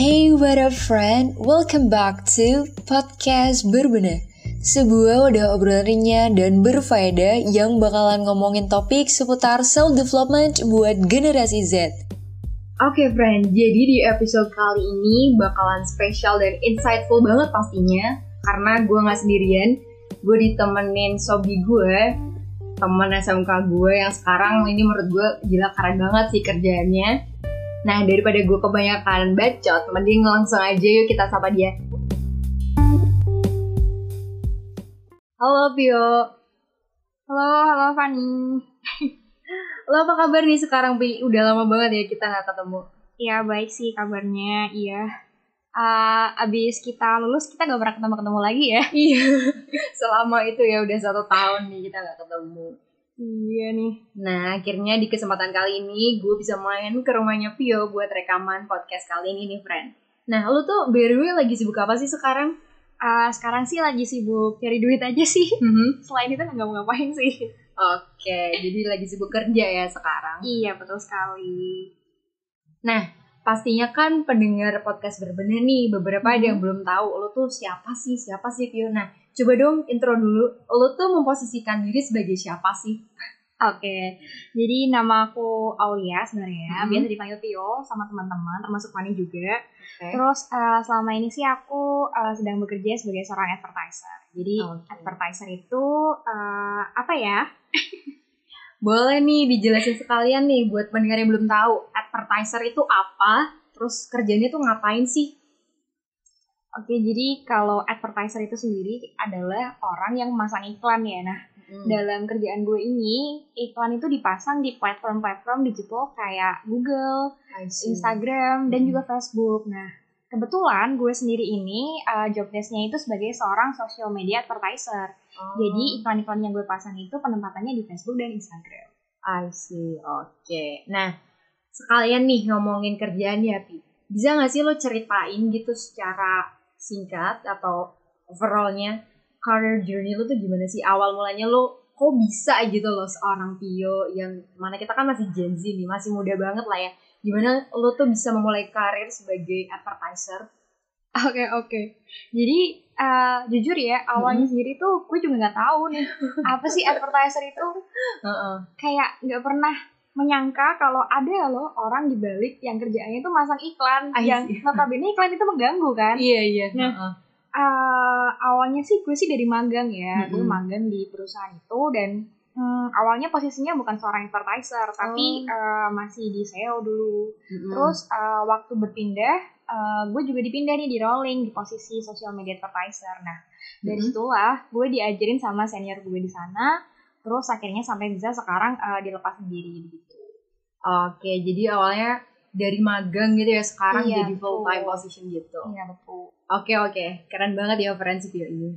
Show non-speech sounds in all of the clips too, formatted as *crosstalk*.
Hey what up friend, welcome back to Podcast Berbena Sebuah wadah obrolan ringan dan berfaedah yang bakalan ngomongin topik seputar self-development buat generasi Z. Oke okay, friend, jadi di episode kali ini bakalan spesial dan insightful banget pastinya. Karena gue gak sendirian, gue ditemenin sobi gue Temen SMK gue yang sekarang ini menurut gue gila keren banget sih kerjaannya Nah, daripada gue kebanyakan bacot, mending langsung aja yuk kita sapa dia. Halo Pio. Halo, halo Fanny. *laughs* Lo apa kabar nih sekarang, Pi? Udah lama banget ya kita nggak ketemu. Iya, baik sih kabarnya, iya. Uh, abis kita lulus, kita gak pernah ketemu-ketemu lagi ya. Iya, *laughs* selama itu ya udah satu tahun nih kita gak ketemu. Iya nih. Nah, akhirnya di kesempatan kali ini gue bisa main ke rumahnya Pio buat rekaman podcast kali ini nih, friend. Nah, lu tuh BRW lagi sibuk apa sih sekarang? Uh, sekarang sih lagi sibuk cari duit aja sih. Mm-hmm. *laughs* Selain itu nggak mau ngapain sih. Oke, jadi lagi sibuk kerja ya sekarang. Iya, betul sekali. Nah, pastinya kan pendengar podcast berbeda nih, beberapa ada yang belum tahu lo tuh siapa sih, siapa sih Pio. Nah, coba dong intro dulu, lo tuh memposisikan diri sebagai siapa sih? Oke, jadi nama aku Aulia sebenarnya, Hmm. biasa dipanggil Tio sama teman-teman, termasuk Fanny juga. Oke. Terus uh, selama ini sih aku uh, sedang bekerja sebagai seorang advertiser. Jadi Oke. advertiser itu uh, apa ya? *laughs* Boleh nih dijelasin sekalian nih buat pendengar yang belum tahu, advertiser itu apa? Terus kerjanya tuh ngapain sih? Oke, jadi kalau advertiser itu sendiri adalah orang yang memasang iklan ya. Nah, dalam kerjaan gue ini, iklan itu dipasang di platform-platform digital kayak Google. Instagram, dan Hmm. juga Facebook. Nah, kebetulan gue sendiri ini uh, job desk-nya itu sebagai seorang social media advertiser. Oh, Jadi iklan-iklan yang gue pasang itu penempatannya di Facebook dan Instagram. I see. Oke. Nah, sekalian nih ngomongin kerjaan ya, Pi. Bisa nggak sih lo ceritain gitu secara singkat atau overallnya career journey lo tuh gimana sih? Awal mulanya lo kok bisa gitu loh seorang Pio yang mana kita kan masih Gen Z nih, masih muda banget lah ya. Gimana lo tuh bisa memulai karir sebagai advertiser? Oke oke. Jadi uh, jujur ya awalnya Mm-hmm. sendiri tuh gue juga nggak tahu nih *laughs* apa sih advertiser itu. Heeh. Kayak nggak pernah menyangka kalau ada loh orang di balik yang kerjaannya itu masang iklan I yang notabene iklan itu mengganggu kan. Iya iya. Nah. Uh, awalnya sih gue sih dari magang ya, gue Mm-mm. magang di perusahaan itu dan hmm, awalnya posisinya bukan seorang advertiser tapi Oh. uh, masih di SEO dulu. Mm-mm. Terus uh, waktu berpindah, uh, gue juga dipindah nih di rolling di posisi social media advertiser. Nah, dari Mhm. situlah gue diajarin sama senior gue di sana. Terus akhirnya sampai bisa sekarang uh, dilepas sendiri gitu. Oke, jadi awalnya dari magang gitu ya sekarang Iya, jadi full time position gitu. Iya betul. Oke oke, keren banget ya referensi Pio ini.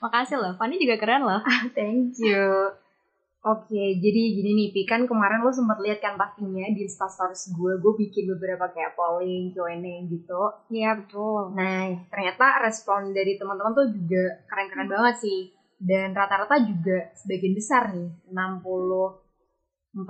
Makasih loh, Fanny juga keren loh. *laughs* Thank you. Oke, jadi gini nih, Pi, kan kemarin lo sempat lihat kan pastinya di Instastories gue, gue bikin beberapa kayak polling, Q&A gitu. Iya betul. Nah, ternyata respon dari teman-teman tuh juga keren-keren banget sih. Dan rata-rata juga sebagian besar nih, 64%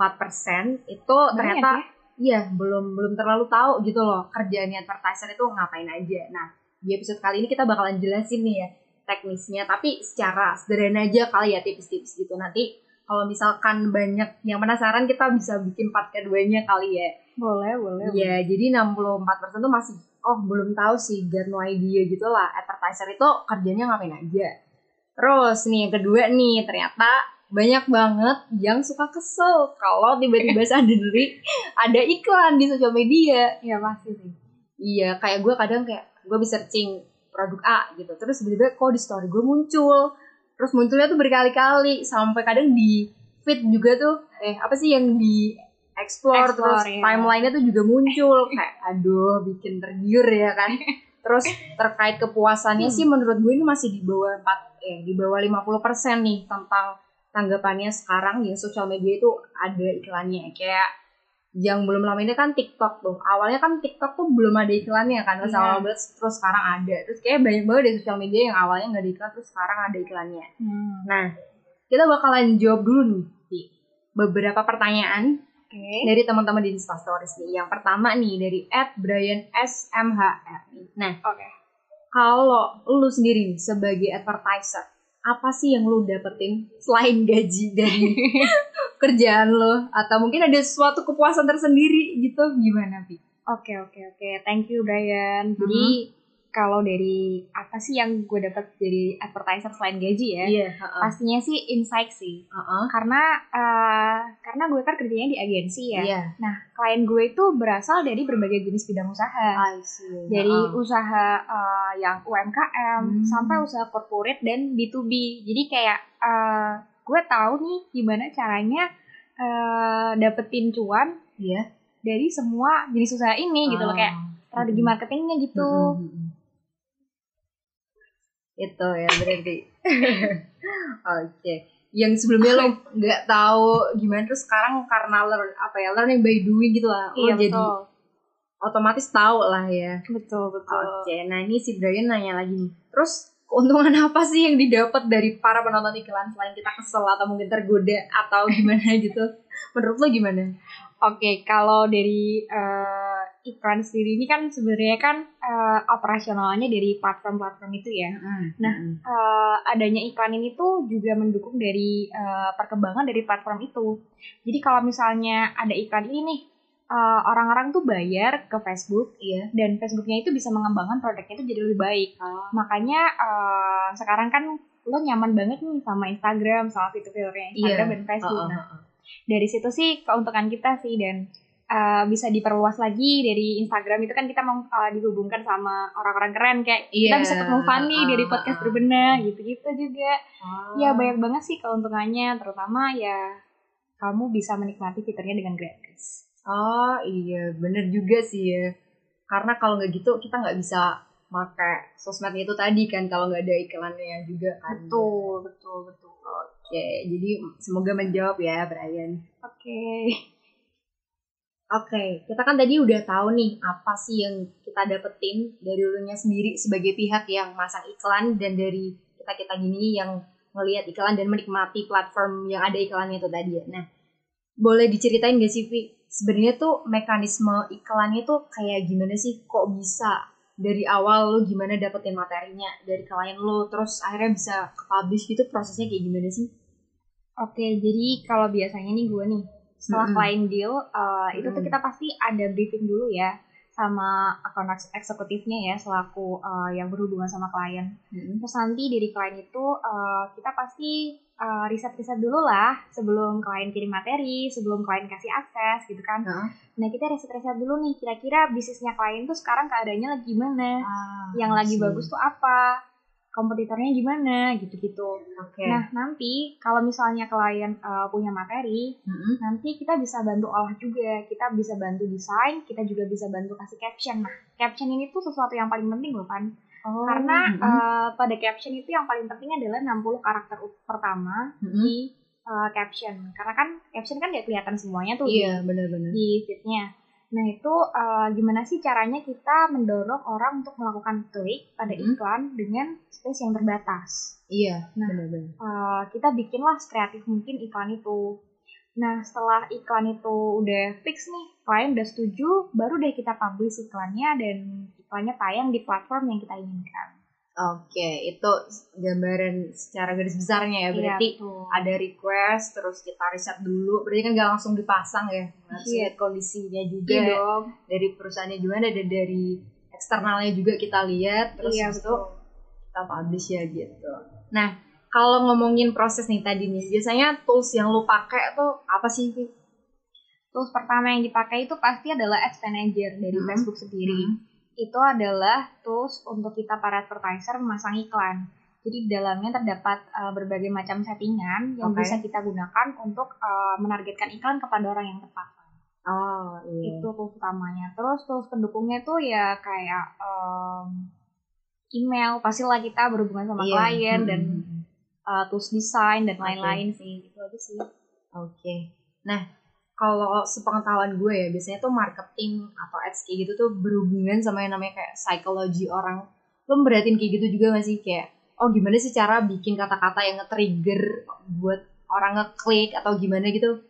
itu ternyata Banyak ya? iya belum belum terlalu tahu gitu loh kerjaannya advertiser itu ngapain aja. Nah, di episode kali ini kita bakalan jelasin nih ya teknisnya, tapi secara sederhana aja kali ya tips-tips gitu. Nanti kalau misalkan banyak yang penasaran kita bisa bikin part keduanya kali ya. Boleh, boleh. Iya, jadi 64% tuh masih oh belum tahu sih, got no idea gitu lah. Advertiser itu kerjanya ngapain aja. Terus nih yang kedua nih, ternyata banyak banget yang suka kesel kalau tiba-tiba *laughs* sendiri ada iklan di sosial media. Iya pasti sih. Iya, kayak gue kadang kayak gue bisa searching produk A gitu. Terus tiba-tiba kok di story gue muncul. Terus munculnya tuh berkali-kali sampai kadang di feed juga tuh eh apa sih yang di explore, Explore, terus iya. timelinenya tuh juga muncul kayak aduh bikin tergiur ya kan. *laughs* Terus terkait kepuasannya Hmm. sih menurut gue ini masih di bawah 4 eh di bawah 50% nih tentang tanggapannya sekarang yang sosial media itu ada iklannya kayak yang belum lama ini kan TikTok tuh. Awalnya kan TikTok tuh belum ada iklannya kan pas Iya. awal banget terus sekarang ada. Terus kayak banyak banget di sosial media yang awalnya nggak ada iklan terus sekarang ada iklannya. Hmm. Nah, kita bakalan jawab dulu nih beberapa pertanyaan Oke. dari teman-teman di Instastories nih. Yang pertama nih dari @brian_smhr. Nah, Oke. Kalau lu sendiri nih sebagai advertiser, apa sih yang lu dapetin selain gaji dari *laughs* kerjaan lo atau mungkin ada suatu kepuasan tersendiri gitu gimana Pi? Oke oke oke, thank you Brian. Jadi kalau dari apa sih yang gue dapat dari advertiser selain gaji ya? Iya, Pastinya sih insight sih. Heeh. Karena eh, karena gue kan kerjanya di agensi ya. Iya. Nah klien gue itu berasal dari berbagai jenis bidang usaha. I see. Dari Heeh. usaha eh, yang UMKM Hmm. sampai usaha corporate dan B2B. Jadi kayak eh, gue tahu nih gimana caranya eh, dapetin cuan Iya. dari semua jenis usaha ini gitu loh kayak strategi marketingnya gitu. Mm-mm. Itu ya berarti. *laughs* Oke. Yang sebelumnya lo nggak tahu gimana terus sekarang karena learn apa ya learning by doing gitu lah. Lo Iya jadi betul. otomatis tahu lah ya. Betul betul. Oke, nah ini si Brian nanya lagi nih. Terus keuntungan *laughs* apa sih yang didapat dari para penonton iklan selain kita kesel atau mungkin tergoda atau gimana *laughs* gitu? Menurut lo gimana? Oke, kalau dari eh, iklan sendiri ini kan sebenarnya kan eh, operasionalnya dari platform-platform itu ya. Nah, Eh, adanya iklan ini tuh juga mendukung dari eh, perkembangan dari platform itu. Jadi kalau misalnya ada iklan ini nih, eh, orang-orang tuh bayar ke Facebook iya. dan Facebooknya itu bisa mengembangkan produknya itu jadi lebih baik. Makanya eh, sekarang kan lo nyaman banget nih sama Instagram, sama fitur-fiturnya Instagram Iya. dan Facebook. Heeh, Nah, heeh. dari situ sih keuntungan kita sih dan uh, bisa diperluas lagi dari Instagram itu kan kita mau uh, dihubungkan sama orang-orang keren kayak kita Iya, bisa ketemu Fanny uh, dari uh, podcast uh. berbenah gitu-gitu juga Oh. ya banyak banget sih keuntungannya terutama ya kamu bisa menikmati fiturnya dengan gratis Oh iya, bener juga sih ya. Karena kalau nggak gitu kita nggak bisa pakai sosmednya itu tadi kan kalau nggak ada iklannya juga kan. betul betul betul Oke, jadi semoga menjawab ya Brian. oke Oke, kita kan tadi udah tahu nih apa sih yang kita dapetin dari dulunya sendiri sebagai pihak yang masang iklan dan dari kita-kita gini yang ngelihat iklan dan menikmati platform yang ada iklannya itu tadi ya. Nah, boleh diceritain gak sih Vi? Sebenarnya tuh mekanisme iklannya tuh kayak gimana sih? Kok bisa dari awal lo gimana dapetin materinya dari klien lo terus akhirnya bisa ke publish gitu prosesnya kayak gimana sih? oke jadi kalau biasanya nih gue nih setelah client deal uh, itu tuh kita pasti ada briefing dulu ya sama akun eks- eksekutifnya ya selaku uh, yang berhubungan sama klien Terus nanti dari klien itu uh, kita pasti uh, riset-riset dulu lah sebelum klien kirim materi, sebelum klien kasih akses gitu kan. Heeh. Nah kita riset-riset dulu nih kira-kira bisnisnya klien tuh sekarang keadaannya lagi gimana, Ah, yang lagi I see. bagus tuh apa, kompetitornya gimana gitu-gitu. Oke. Nah nanti kalau misalnya klien uh, punya materi, Mm-mm. nanti kita bisa bantu olah juga, kita bisa bantu desain, kita juga bisa bantu kasih caption. Nah caption ini tuh sesuatu yang paling penting loh kan. Oh, Karena mm-mm. uh, pada caption itu yang paling penting adalah 60 karakter pertama Mm-mm. di uh, caption. Karena kan caption kan gak kelihatan semuanya tuh Iya, di, benar-benar. di feednya. Nah itu uh, gimana sih caranya kita mendorong orang untuk melakukan klik pada Mm-mm. iklan dengan space yang terbatas. Iya, Nah. benar-benar. Uh, kita bikinlah kreatif mungkin iklan itu. Nah setelah iklan itu udah fix nih, klien udah setuju, baru deh kita publish iklannya dan iklannya tayang di platform yang kita inginkan. Oke, itu gambaran secara garis besarnya ya. Berarti Iya, ada request, terus kita riset dulu. Berarti kan nggak langsung dipasang ya. Harus Iya. lihat kondisinya juga Iya dong. dari perusahaannya gimana dan dari eksternalnya juga kita lihat. Terus Iya, itu kita publish ya gitu. Nah, kalau ngomongin proses nih tadi nih, biasanya tools yang lu pakai tuh apa sih? Tools pertama yang dipakai itu pasti adalah Ads Manager dari Hmm. Facebook sendiri. Itu adalah tools untuk kita para advertiser memasang iklan. Jadi di dalamnya terdapat uh, berbagai macam settingan yang Oke. bisa kita gunakan untuk uh, menargetkan iklan kepada orang yang tepat. Oh, iya. Itu tools utamanya. Terus tools pendukungnya tuh ya kayak um, email, pastilah kita berhubungan sama Iya. klien dan Mm-mm. uh, tools desain dan lain-lain sih. Itu aja sih. Oke. Nah, kalau sepengetahuan gue ya, biasanya tuh marketing atau ads kayak gitu tuh berhubungan sama yang namanya kayak psikologi orang. Lo meratin kayak gitu juga gak sih? Kayak, oh gimana sih cara bikin kata-kata yang nge-trigger buat orang ngeklik atau gimana gitu?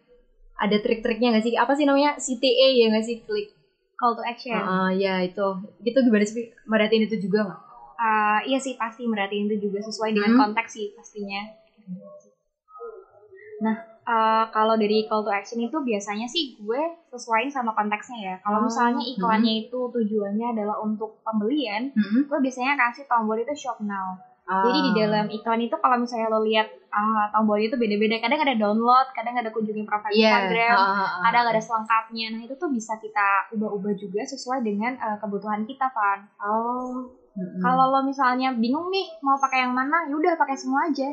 ada trik-triknya nggak sih? Apa sih namanya CTA ya nggak sih? Klik. Call to action. Ah, ya itu. Itu gimana sih? Merhatiin itu juga nggak? Uh, iya sih pasti merhatiin itu juga sesuai dengan Hmm. konteks sih pastinya. Nah, uh, kalau dari call to action itu biasanya sih gue sesuaiin sama konteksnya ya. Kalau Oh, misalnya iklannya itu tujuannya adalah untuk pembelian, Hmm. gue biasanya kasih tombol itu shop now. Ah. Jadi di dalam iklan itu kalau misalnya lo lihat uh, tombolnya itu beda-beda, kadang ada download, kadang ada kunjungi profil Iya. Instagram, Ah, ah, ah. kadang ada selengkapnya. Nah itu tuh bisa kita ubah-ubah juga sesuai dengan uh, kebutuhan kita, Van. Oh. Mm-mm. Kalau lo misalnya bingung nih mau pakai yang mana, yaudah pakai semua aja.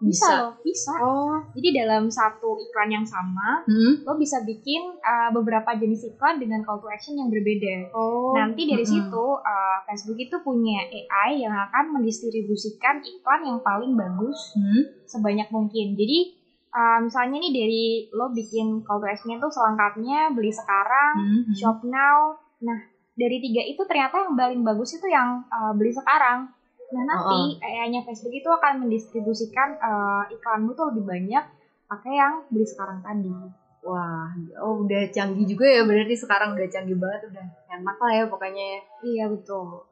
Bisa, Bisa. loh, bisa. Oh. Jadi dalam satu iklan yang sama, Hmm. lo bisa bikin uh, beberapa jenis iklan dengan call to action yang berbeda. Oh. Nanti dari Mm-mm. situ uh, Facebook itu punya AI yang akan mendistribusikan iklan yang paling bagus Hmm. sebanyak mungkin. Jadi uh, misalnya nih dari lo bikin call to action itu selengkapnya beli sekarang, Hmm. shop now. Nah dari tiga itu ternyata yang paling bagus itu yang uh, beli sekarang. Nah nanti AI-nya Facebook itu akan mendistribusikan uh, iklanmu tuh lebih banyak pakai yang beli sekarang tadi. Wah, oh udah canggih juga ya berarti sekarang udah canggih banget udah enak lah ya pokoknya ya. Iya betul.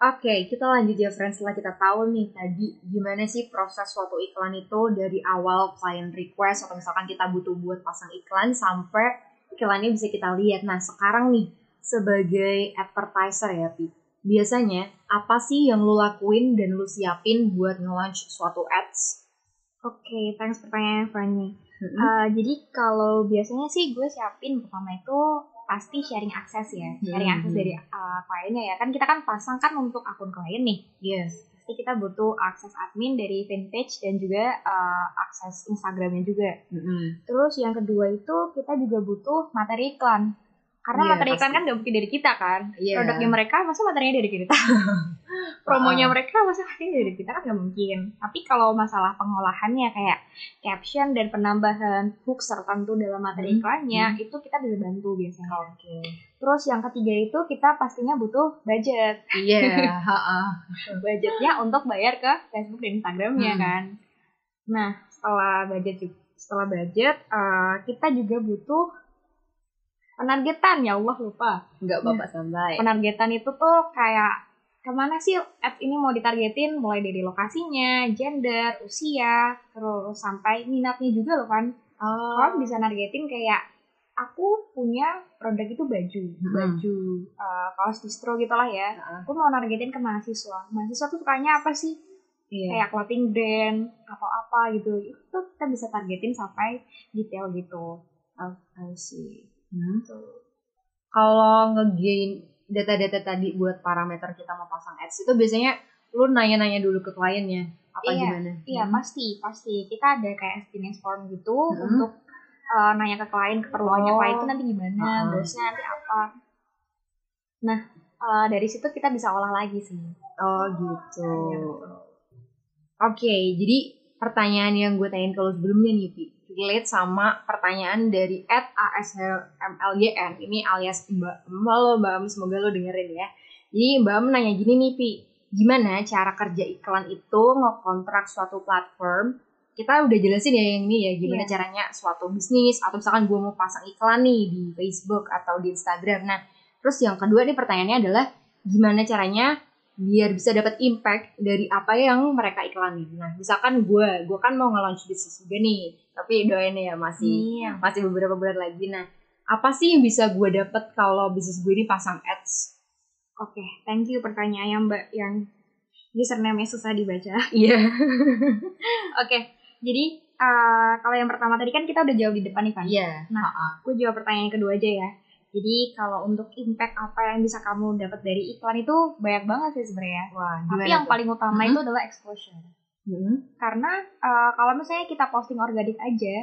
Oke, kita lanjut ya friends setelah kita tahu nih tadi gimana sih proses suatu iklan itu dari awal client request atau misalkan kita butuh buat pasang iklan sampai iklannya bisa kita lihat. Nah, sekarang nih sebagai advertiser ya, Pi. Biasanya apa sih yang lu lakuin dan lu siapin buat nge-launch suatu ads? Oke, thanks pertanyaan Fanny. Mm-mm. Uh, jadi kalau biasanya sih gue siapin pertama itu pasti sharing akses ya, sharing Hmm. akses dari uh, kliennya ya. Kan kita kan pasang kan untuk akun klien nih. Yes. Pasti kita butuh akses admin dari fanpage dan juga uh, akses Instagramnya juga. Mm-mm. Terus yang kedua itu kita juga butuh materi iklan. Karena Iya, materi iklan kan gak mungkin dari kita kan. Iya. Produknya mereka masa materinya dari kita. *laughs* Promonya mereka masa materinya dari kita kan gak mungkin. Tapi kalau masalah pengolahannya kayak caption dan penambahan hook tertentu dalam materi Hmm, iklannya itu kita bisa bantu biasanya. Oke. Terus yang ketiga itu kita pastinya butuh budget. Iya, *laughs* ha-ha. Budgetnya untuk bayar ke Facebook dan Instagramnya Hmm. kan. Nah setelah budget setelah budget eh, kita juga butuh penargetan ya Allah lupa. Enggak bapak santai. penargetan itu tuh kayak ke mana sih ads ini mau ditargetin mulai dari lokasinya, gender, usia, terus sampai minatnya juga loh kan. Oh. Kalau bisa nargetin kayak aku punya produk itu baju, Hmm. baju uh, kaos distro gitu lah ya. Heeh. Aku mau nargetin ke mahasiswa. Mahasiswa tuh sukanya apa sih? Iya. Kayak clothing brand atau apa gitu. Itu kita bisa targetin sampai detail gitu. Oh, I see. Hmm. Kalau ngegain data-data tadi buat parameter kita mau pasang ads itu biasanya lu nanya-nanya dulu ke kliennya apa Iya, gimana? Iya Hmm. pasti pasti kita ada kayak experience form gitu Hmm. untuk uh, nanya ke klien keperluannya Oh. klien itu nanti gimana, Ah. goalsnya nanti apa. Nah uh, dari situ kita bisa olah lagi sih. Oh gitu. Iya. Oke, jadi pertanyaan yang gue tanyain kalau sebelumnya nih, Pi, relate sama pertanyaan dari at ASMLYN, ini alias Mbak Em. Halo Mbak Em, semoga lo dengerin ya. Jadi Mbak nanya gini nih, Pi, gimana cara kerja iklan itu ngekontrak suatu platform? Kita udah jelasin ya yang ini ya, gimana Iya. caranya suatu bisnis, atau misalkan gue mau pasang iklan nih di Facebook atau di Instagram. Nah, terus yang kedua nih pertanyaannya adalah, gimana caranya biar bisa dapat impact dari apa yang mereka iklanin. Nah, misalkan gue, gue kan mau nge-launch bisnis juga nih, tapi doain ya masih Iya. masih beberapa bulan lagi. Nah, apa sih yang bisa gue dapat kalau bisnis gue ini pasang ads? Oke, thank you pertanyaannya Mbak yang username-nya susah dibaca. *laughs* Iya. Oke, jadi uh, kalau yang pertama tadi kan kita udah jawab di depan nih kan. Iya. Nah, Ha-ha. Gue jawab pertanyaan yang kedua aja ya. Jadi kalau untuk impact apa yang bisa kamu dapat dari iklan itu banyak banget sih sebenarnya. Wah, Tapi yang tuh? paling utama Mhm. itu adalah exposure. Hmm. Karena uh, kalau misalnya kita posting organik aja,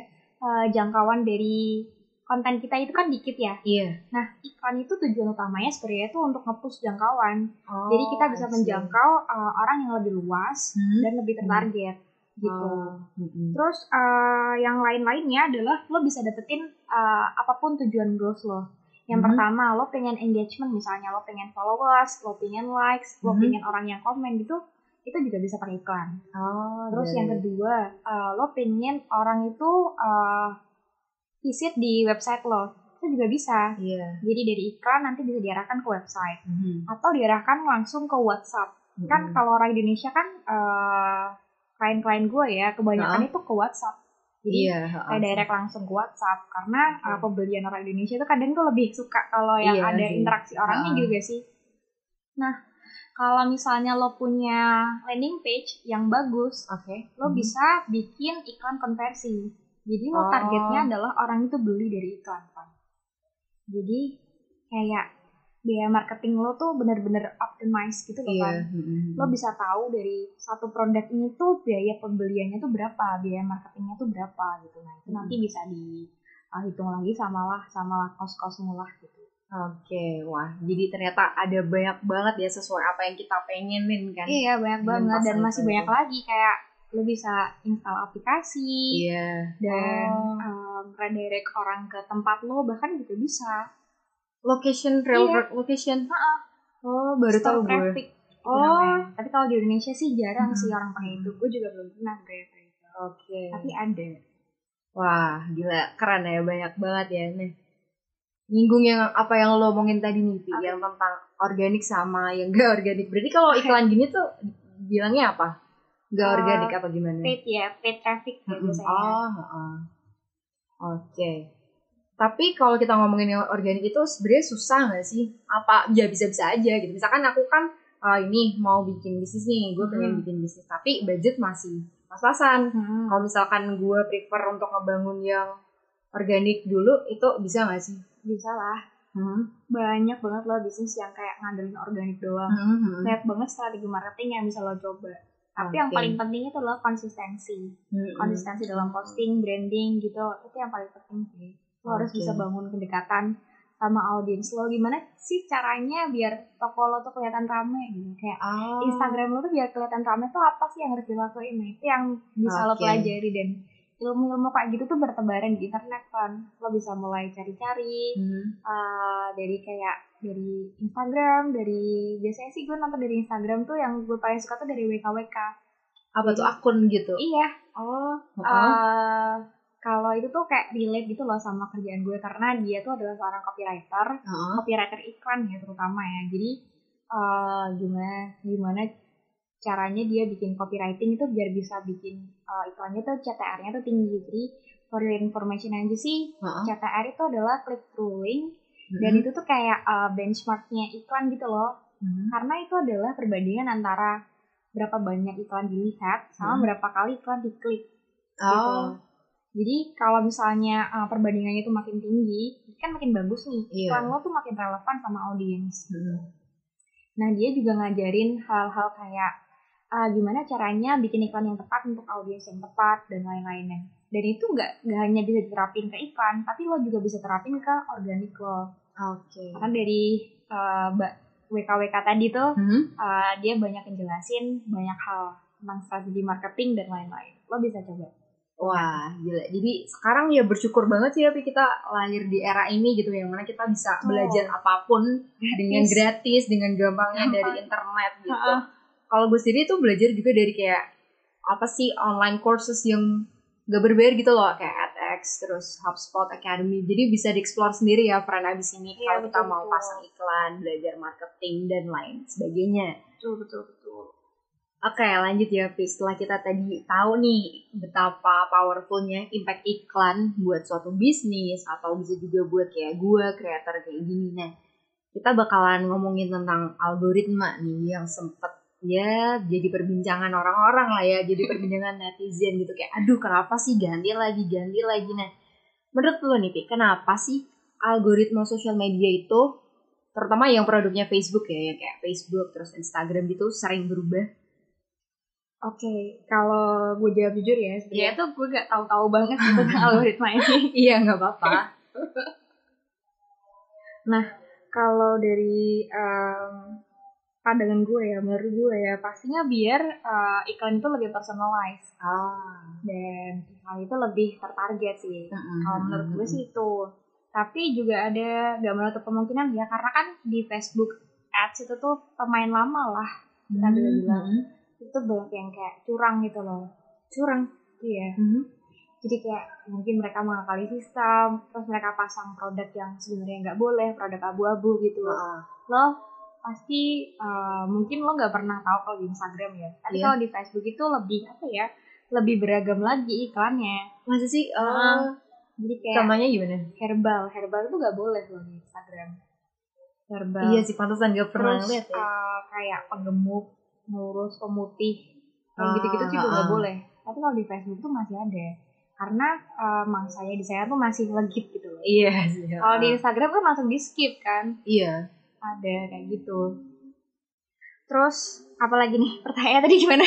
uh, jangkauan dari konten kita itu kan dikit ya. Iya. Nah, iklan itu tujuan utamanya sebenarnya itu untuk nge-push jangkauan. Oh, Jadi kita bisa menjangkau uh, orang yang lebih luas Hmm. dan lebih tertarget gitu. Oh, mm-mm. Terus uh, yang lain-lainnya adalah lo bisa dapetin uh, apa pun tujuan goals lo. Yang Mhm. pertama lo pengen engagement misalnya lo pengen followers, lo pengen likes, lo Mhm. pengen orang yang komen gitu, itu juga bisa pakai iklan. Oh, Terus dari- yang kedua, uh, lo pengen orang itu uh, visit di website lo itu juga bisa Iya. jadi dari iklan nanti bisa diarahkan ke website Mhm. atau diarahkan langsung ke WhatsApp kan Mhm. kalau orang Indonesia kan eh, klien-klien gue ya kebanyakan itu ke WhatsApp jadi Iya. kayak direct langsung ke WhatsApp karena uh, pembelian orang Indonesia itu kadang tuh lebih suka kalau yang Iya ada sih. interaksi orangnya gitu gak sih? Nah, kalau misalnya lo punya landing page yang bagus, Oke. lo Mhm. bisa bikin iklan konversi. Jadi lo Oh. targetnya adalah orang itu beli dari iklan kan. Jadi kayak biaya marketing lo tuh bener-bener optimize gitu loh Iya. kan Mhm. lo bisa tahu dari satu produk ini tuh biaya pembeliannya tuh berapa, biaya marketingnya tuh berapa gitu. Nah itu nanti bisa dihitung lagi sama lah sama lah kos-kosmu lah gitu. Oke, wah, jadi ternyata ada banyak banget ya sesuai apa yang kita pengenin kan? Iya banyak banget dan masih itu. banyak lagi kayak lo bisa install aplikasi Iya. dan Oh. um, redirect orang ke tempat lo bahkan juga bisa. Location, real Iya. work location. Ha-ha. Oh, baru tahu gue. Oh. namanya. Tapi kalau di Indonesia sih jarang Hmm. sih orang pakai itu. Gue juga belum pernah kayak itu. Oke. Tapi ada. Wah, gila, keren ya, banyak banget ya. Nih, nyinggung yang apa yang lo omongin tadi nih, Pi, Apa? yang tentang organik sama yang gak organik. Berarti kalau iklan gini tuh bilangnya apa? Gak Eh, organik apa gimana? Paid ya, paid traffic Mm-mm. biasanya. Oh, heeh. Oke. Tapi kalau kita ngomongin yang organik itu sebenarnya susah nggak sih? Apa ya bisa-bisa aja gitu. Misalkan aku kan ah, ini mau bikin bisnis nih, gue pengen Hmm. bikin bisnis, tapi budget masih pas-pasan. Hmm. Kalau misalkan gue prefer untuk ngebangun yang organik dulu, itu bisa nggak sih? Bisa lah. Hmm. banyak banget loh bisnis yang kayak ngandelin organik doang. Hmm, hmm, Banyak banget strategi marketing yang bisa lo coba. Tapi yang Oke. paling penting itu adalah konsistensi. hmm, hmm. Konsistensi dalam posting, branding gitu. Itu yang paling penting sih. Lo harus Oke. bisa bangun kedekatan sama audiens lo. Gimana sih caranya biar toko lo tuh kelihatan rame gitu. Kayak Ah, Instagram lo tuh biar kelihatan rame tuh apa sih yang harus dilakuin? Nah, itu yang bisa lo Oke. pelajari dan ilmu-ilmu kayak gitu tuh bertebaran di internet kan. Lo bisa mulai cari-cari, hmm. uh, dari kayak dari Instagram, dari biasanya sih gue nonton dari Instagram tuh yang gue paling suka tuh dari WKWK. apa tuh akun gitu? Iya, Oh, heeh. uh, kalau itu tuh kayak relate gitu loh sama kerjaan gue karena dia tuh adalah seorang copywriter, Heeh. copywriter iklan ya terutama ya. Jadi uh, gimana gimana caranya dia bikin copywriting itu biar bisa bikin uh, iklannya tuh CTR-nya tuh tinggi. Jadi for your information aja sih, Heeh. CTR itu adalah click through link dan Hmm. itu tuh kayak uh, benchmarknya iklan gitu loh Hmm. karena itu adalah perbandingan antara berapa banyak iklan dilihat sama Hmm. berapa kali iklan diklik gitu Oh, loh. jadi kalau misalnya uh, perbandingannya itu makin tinggi kan makin bagus nih Iya. iklan lo tuh makin relevan sama audiens Hmm. nah dia juga ngajarin hal-hal kayak uh, gimana caranya bikin iklan yang tepat untuk audiens yang tepat dan lain-lainnya dan itu nggak nggak hanya bisa diterapin ke iklan tapi lo juga bisa terapin ke organik lo Oke. karena dari uh, Mbak WKWK tadi tuh Hmm. uh, dia banyak ngejelasin banyak hal tentang strategi marketing dan lain-lain. Lo bisa coba. Wah, gila. Jadi sekarang ya bersyukur banget sih tapi kita lahir di era ini gitu yang mana kita bisa Betul. belajar apa pun dengan gratis, dengan gampangnya Gampang. *laughs* dari internet gitu. Ha-ha. Kalau gue sendiri tuh belajar juga dari kayak apa sih online courses yang gak berbayar gitu loh kayak edX terus HubSpot Academy. Jadi bisa dieksplor sendiri ya friend abis ini Iya, kalau kita mau betul. pasang iklan, belajar marketing dan lain sebagainya. Betul betul betul. Oke, lanjut ya, Pi. Setelah kita tadi tahu nih betapa powerfulnya impact iklan buat suatu bisnis atau bisa juga buat kayak gue, creator kayak gini. Nah, kita bakalan ngomongin tentang algoritma nih yang sempet ya jadi perbincangan orang-orang lah ya, jadi *laughs* perbincangan netizen gitu kayak aduh kenapa sih ganti lagi, ganti lagi. Nah, menurut lo nih, Pi, kenapa sih algoritma sosial media itu terutama yang produknya Facebook ya, yang kayak Facebook terus Instagram gitu sering berubah Oke, kalau gue jawab jujur ya, sebenarnya Iya. tuh gue gak tahu-tahu banget tentang *laughs* algoritma ini. *laughs* Iya nggak apa-apa. Kalau dari em, pandangan gue ya, menurut gue ya, pastinya biar eh, iklan itu lebih personalized Ah. dan iklan itu lebih tertarget sih. Kalau menurut gue sih itu. Tapi juga ada gak menutup kemungkinan ya karena kan di Facebook Ads itu tuh pemain lama lah kita bisa bilang. itu banyak yang kayak curang gitu loh. curang. Iya. Mhm. jadi kayak mungkin mereka mengakali sistem terus mereka pasang produk yang sebenarnya nggak boleh produk abu-abu gitu Heeh. Pasti uh, mungkin lo nggak pernah tahu kalau di Instagram ya tapi Iya. kalau di Facebook itu lebih apa ya lebih beragam lagi iklannya Masa sih? Ah. Oh, jadi kayak contohnya gimana? herbal herbal itu nggak boleh loh di Instagram herbal Iya sih, pantesan gak pernah terus lihat ya. uh, kayak penggemuk ngurus pemutih yang Ah, gitu-gitu juga nggak ah. boleh tapi kalau di Facebook tuh masih ada karena uh, mangsanya di saya tuh masih legit gitu loh Iya sih. kalau di. Instagram kan langsung di skip kan Iya. Ada kayak gitu terus apalagi nih pertanyaan tadi gimana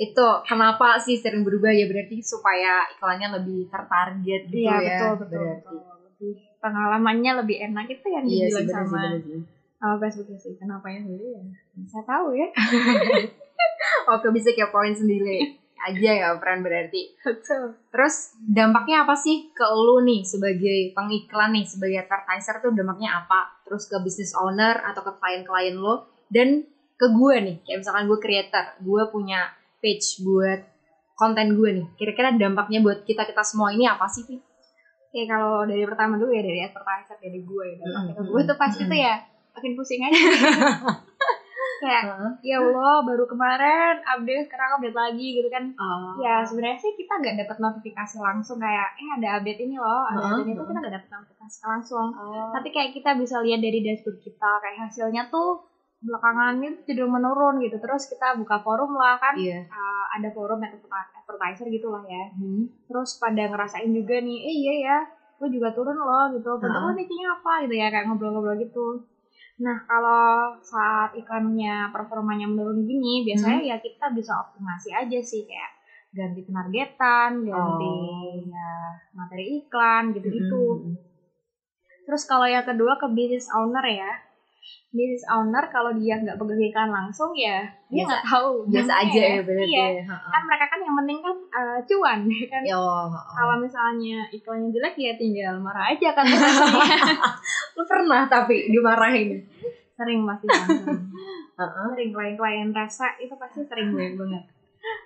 Itu kenapa sih sering berubah ya berarti supaya iklannya lebih tertarget gitu iya ya. betul betul, berarti. betul. lebih pengalamannya lebih enak itu yang Iya dibilang sih, sama bener sih. sama Facebooknya sih kenapa ya dulu ya saya tahu ya *laughs* Oke, bisa kepoin sendiri aja ya, friend berarti. betul Terus dampaknya apa sih ke lu nih sebagai pengiklan nih, sebagai advertiser tuh dampaknya apa? Terus ke business owner atau ke klien-klien lo dan ke gue nih, kayak misalkan gue creator, gue punya page buat konten gue nih. Kira-kira dampaknya buat kita kita semua ini apa sih, Pi? Oke kalau dari pertama dulu ya dari advertiser dari gue ya Mm-mm, ke gue tuh pasti mm-mm. tuh ya makin pusing aja *laughs* kayak ya Allah baru kemarin update sekarang update lagi gitu kan Oh. ya sebenarnya sih kita nggak dapat notifikasi langsung kayak eh ada update ini loh ada Heeh, update itu heeh. kita nggak dapat notifikasi langsung Oh. tapi kayak kita bisa lihat dari dashboard kita kayak hasilnya tuh belakangan ini cenderung menurun gitu terus kita buka forum lah kan Iya. uh, ada forum adver- advertiser gitu lah ya Hmm. terus pada ngerasain juga nih eh iya ya gue juga turun loh gitu bentuk lo bikinnya apa gitu ya kayak ngobrol-ngobrol gitu nah kalau saat iklannya performanya menurun gini biasanya ya kita bisa optimasi aja sih kayak ganti penargetan ganti Oh. ya materi iklan gitu-gitu Mm-mm. terus kalau yang kedua ke business owner ya business owner kalau dia nggak pegang iklan langsung ya dia Biasa- nggak tahu Biasa aja ya berarti. iya ya. Kan mereka kan yang penting kan uh, cuan ya kan Ya, heeh. kalau misalnya iklannya jelek ya tinggal marah aja kan. *laughs* Lu pernah tapi dimarahin? sering pasti sering. Sering klien-klien rasa itu pasti sering banget banget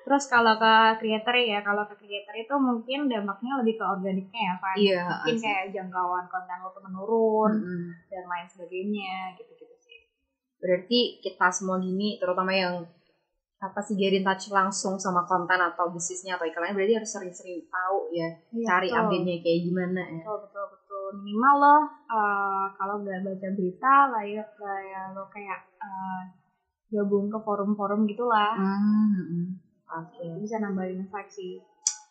terus kalau ke creator ya kalau ke creator itu mungkin dampaknya lebih ke organiknya ya Van Iya, mungkin asli. kayak jangkauan konten lo tuh menurun Mm-mm. dan lain sebagainya gitu-gitu sih. Berarti kita semua gini, terutama yang apa sih get in touch langsung sama konten atau bisnisnya atau iklannya berarti harus sering-sering tahu ya cari betul. update-nya kayak gimana ya. Betul betul betul. Minimal lo uh, kalau nggak baca berita lah ya, lah ya lo kayak uh, gabung ke forum-forum gitulah. Hmm, oke. Itu bisa nambahin insight sih.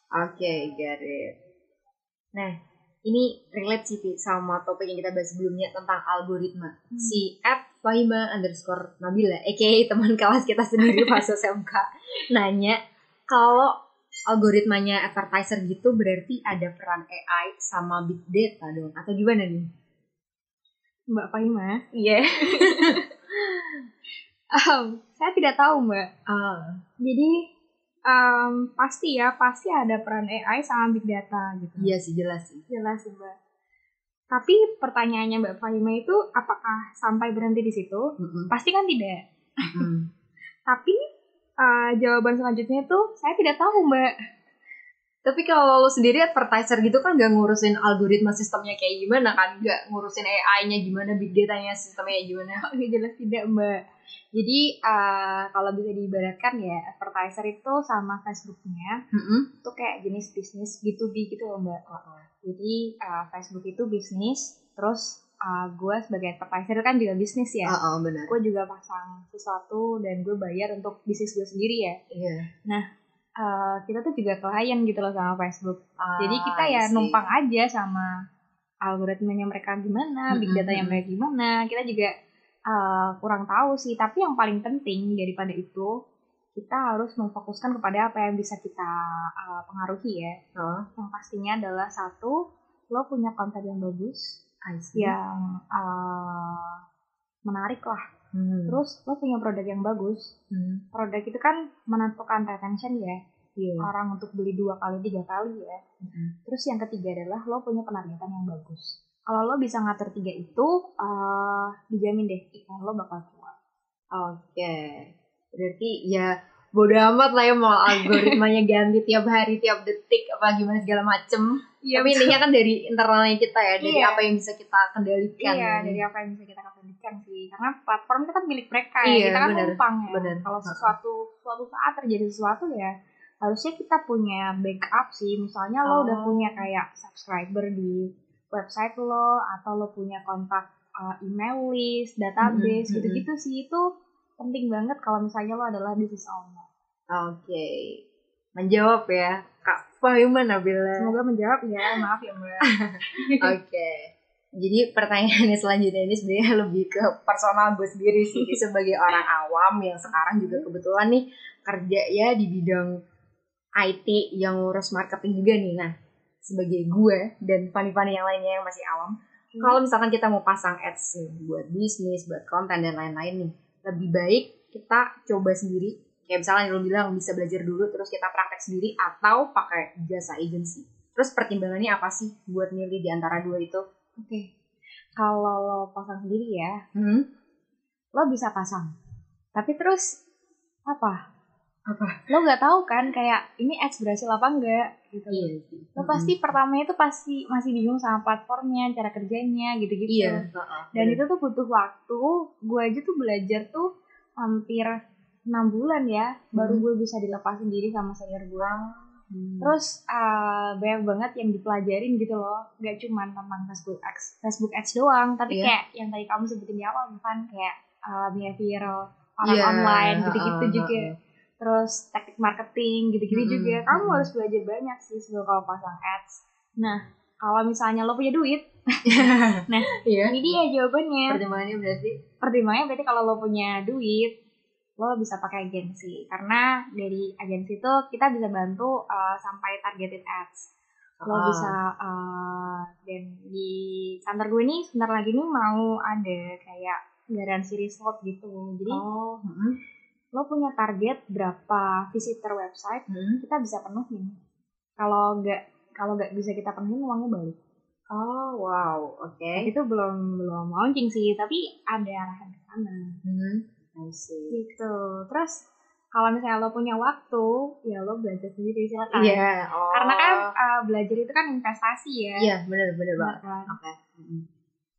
Oke get it. Nah ini relate sih sama topik yang kita bahas sebelumnya tentang algoritma Hmm. si at Fahima underscore Nabila aka teman kelas kita sendiri *laughs* pas SMK nanya kalau algoritmanya advertiser gitu berarti ada peran AI sama big data dong atau gimana nih? Mbak Fahima Iya. *laughs* Um, saya tidak tahu mbak Ah, jadi um, pasti ya pasti ada peran AI sama big data gitu iya sih jelas sih. jelas sih mbak tapi pertanyaannya mbak Fahima itu apakah sampai berhenti di situ Mm-mm. pasti kan tidak Mm. *laughs* tapi uh, jawaban selanjutnya itu saya tidak tahu mbak Tapi kalau lo sendiri advertiser gitu kan gak ngurusin algoritma sistemnya kayak gimana kan? Gak ngurusin AI-nya gimana, big data-nya sistemnya gimana. *laughs* Oh, jelas tidak mbak jadi uh, kalau bisa diibaratkan ya advertiser itu sama Facebooknya Mm-mm. itu kayak jenis bisnis B2B gitu loh mbak jadi uh, Facebook itu bisnis terus uh, gue sebagai advertiser kan juga bisnis ya Oh, oh, benar. gue juga pasang sesuatu dan gue bayar untuk bisnis gue sendiri ya Iya. Uh, kita tuh juga klien gitu loh sama Facebook Ah, jadi kita ya numpang aja sama algoritmanya mereka gimana big Mm-mm, datanya mm-mm. mereka gimana kita juga uh, kurang tahu sih. Tapi yang paling penting daripada itu kita harus memfokuskan kepada apa yang bisa kita uh, pengaruhi ya. Oh, yang pastinya adalah satu lo punya konten yang bagus yang uh, menarik lah Hmm. terus lo punya produk yang bagus. Hmm. produk itu kan menentukan retention ya. Iya. orang untuk beli dua kali tiga kali ya. Mm-mm. terus yang ketiga adalah lo punya penargetan yang bagus kalau lo bisa ngatur tiga itu uh, dijamin deh iklan lo bakal keluar Oke. Berarti ya bodo amat lah ya mau algoritmanya *laughs* ganti tiap hari tiap detik apa gimana segala macem Iya, tapi intinya kan dari internalnya kita ya dari Iya. apa yang bisa kita kendalikan Iya, dari apa yang bisa kita kendalikan sih. Karena platform itu kan milik mereka ya. Iya, kita kan bener, numpang ya. bener. Kalau sesuatu suatu saat terjadi sesuatu ya harusnya kita punya backup sih. Misalnya lo udah Oh. punya kayak subscriber di website lo atau lo punya kontak uh, email list, database Mhm, gitu-gitu sih itu penting banget kalau misalnya lo adalah business owner. oke menjawab ya kak Fahima Nabila Semoga menjawab ya, maaf ya Mbak. *laughs* Oke. Jadi pertanyaannya selanjutnya ini sebenarnya lebih ke personal gue sendiri sih *laughs* sebagai orang awam yang sekarang juga kebetulan nih kerja ya di bidang IT yang ngurus marketing juga nih. Nah, sebagai gue dan fani-fani yang lainnya yang masih awam, kalau misalkan kita mau pasang ads nih buat bisnis, buat konten dan lain-lain nih, lebih baik kita coba sendiri. Kayak misalnya lo bilang bisa belajar dulu terus kita praktek sendiri atau pakai jasa agency. Terus pertimbangannya apa sih buat milih di antara dua itu? Oke. Kalau lo pasang sendiri ya, Hmm? lo bisa pasang. Tapi terus apa? Apa? Lo nggak tahu kan kayak ini ads berhasil apa enggak gitu. Iya sih. Lo pasti pertamanya itu pasti masih bingung sama platformnya, cara kerjanya gitu-gitu. Iya. Dan itu tuh butuh waktu. Gue aja tuh belajar tuh hampir enam bulan ya, baru Hmm. gue bisa dilepas sendiri sama senior gue. Hmm. Terus uh, banyak banget yang dipelajarin gitu loh, nggak cuma tentang Facebook Ads, Facebook Ads doang, tapi Iya. kayak yang tadi kamu sebutin di awal kan kayak uh, behavioral orang Iya, online gitu-gitu juga. ha-ha. Terus teknik marketing gitu-gitu Mm-mm, juga. Kamu harus belajar banyak sih sebelum kamu pasang ads. Nah, kalau misalnya lo punya duit, *laughs* Iya. ini dia jawabannya. Pertimbangannya berarti Pertimbangannya berarti kalau lo punya duit, lo bisa pakai agensi. Karena dari agensi itu kita bisa bantu uh, sampai targeted ads. Lo Ah. bisa, uh, dan di kantor gue nih sebentar lagi nih mau ada kayak garansi result gitu. Jadi Oh. hmm. Lo punya target berapa visitor website, Hmm. kita bisa penuhin. Kalau nggak kalau nggak bisa kita penuhin uangnya balik. Oh, wow. Oke. Itu belum belum launching sih, tapi ada arahan ke sana. Hmm. I see. gitu terus kalau misalnya lo punya waktu ya lo belajar sendiri silakan Iya. Oh. karena kan uh, belajar itu kan investasi ya Iya, benar benar Benar banget. kan? Oke. Hmm.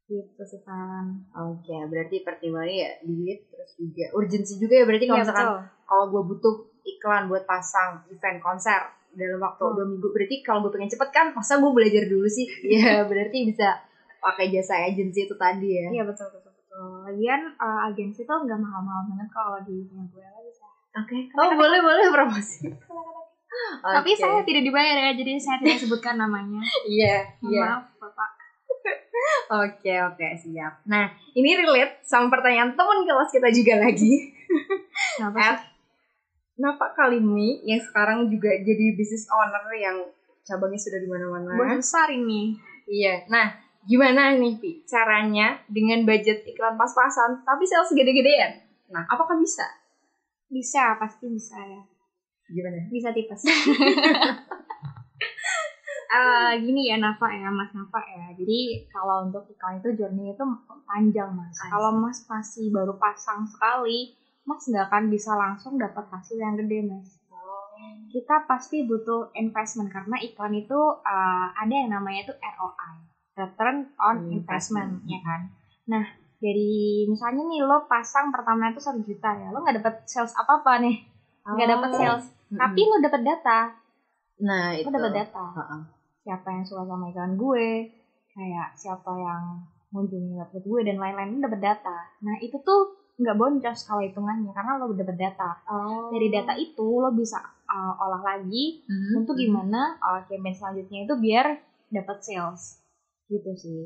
Gitu sih kan Oke, berarti pertimbangannya ya duit terus juga urgensi juga ya berarti kalau Iya, misalkan kalau gue butuh iklan buat pasang event konser dalam waktu Hmm. dua minggu berarti kalau gue pengen cepet kan masa gue belajar dulu sih? *laughs* Ya *laughs* berarti bisa pakai jasa agensi itu tadi ya. Iya betul betul betul. Lagian uh, agensi tuh nggak mahal-mahal banget kalau di punya gue lo bisa oke oh boleh boleh promosi. *laughs* Tapi Oke. saya tidak dibayar ya jadi saya tidak sebutkan namanya. Iya Mohon iya. maaf bapak oke oke siap nah ini relate sama pertanyaan teman kelas kita juga lagi kenapa At sih Napak Kalimi yang sekarang juga jadi business owner yang cabangnya sudah di mana-mana besar ini Iya. Nah, gimana nih, Pi? Caranya dengan budget iklan pas-pasan, tapi sales gede-gedean. Nah, apakah bisa? bisa pasti bisa ya Gimana? bisa tipes. *laughs* Eh, gini ya Nafa ya Mas Nafa ya. Jadi kalau untuk iklan itu journey itu panjang Mas. I see. Kalau Mas masih baru pasang sekali, Mas nggak akan bisa langsung dapat hasil yang gede Mas. Kita pasti butuh investment karena iklan itu eh, ada yang namanya itu ROI, return on Hmm, investment, investment. ya kan. Nah dari misalnya nih lo pasang pertama itu satu juta ya, lo nggak dapat sales apa apa nih, nggak dapat Oh. sales, Mm-mm. tapi lo dapat data, nah itu. lo dapat data Heeh. Siapa yang suka sama iklan gue kayak siapa yang ngunjungi website gue dan lain-lain lo dapet data nah itu tuh nggak boncos kalau hitungannya karena lo dapet data Oh. dari data itu lo bisa uh, olah lagi Mhm. untuk gimana uh, campaign selanjutnya itu biar dapat sales gitu sih